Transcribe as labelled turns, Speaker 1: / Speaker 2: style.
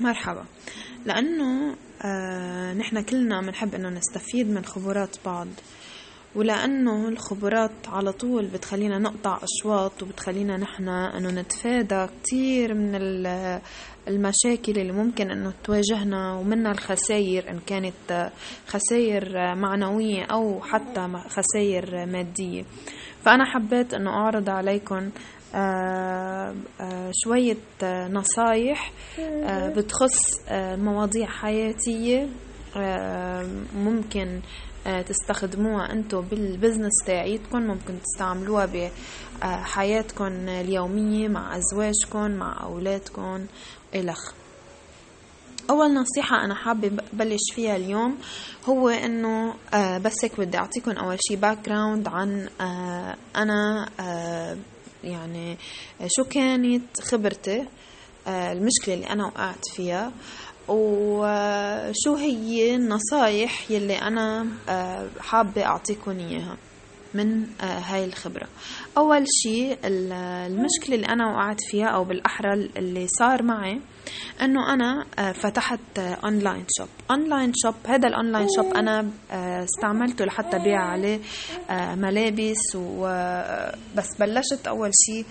Speaker 1: مرحبا. لأنه آه نحن كلنا بنحب إنه نستفيد من خبرات بعض ولأنه الخبرات على طول بتخلينا نقطع أشواط وبتخلينا نحن إنه نتفادى كتير من المشاكل اللي ممكن إنه تواجهنا ومنها الخسائر إن كانت خسائر معنوية أو حتى خسائر مادية. فأنا حبيت إنه أعرض عليكم آه، آه، شوية نصايح آه، بتخص مواضيع حياتية ممكن تستخدموها أنتم بال business تاعيتكم ممكن تستعملوها بحياتكم اليومية مع أزواجكم مع أولادكم إلخ أول نصيحة أنا حابة بلش فيها اليوم هو إنه بس هيك بدي أعطيكم أول شي background عن أنا يعني شو كانت خبرتي؟ آه، المشكلة اللي أنا وقعت فيها وشو هي النصايح يلي أنا آه، حابة أعطيكم إياها؟ من آه، هاي الخبرة. أول شيء المشكلة اللي أنا وقعت فيها أو بالأحرى اللي صار معي أنه أنا آه، فتحت online shop online shop هذا ال online shop أنا آه، استعملته لحتى بيع عليه ملابس وبس بلشت أول شيء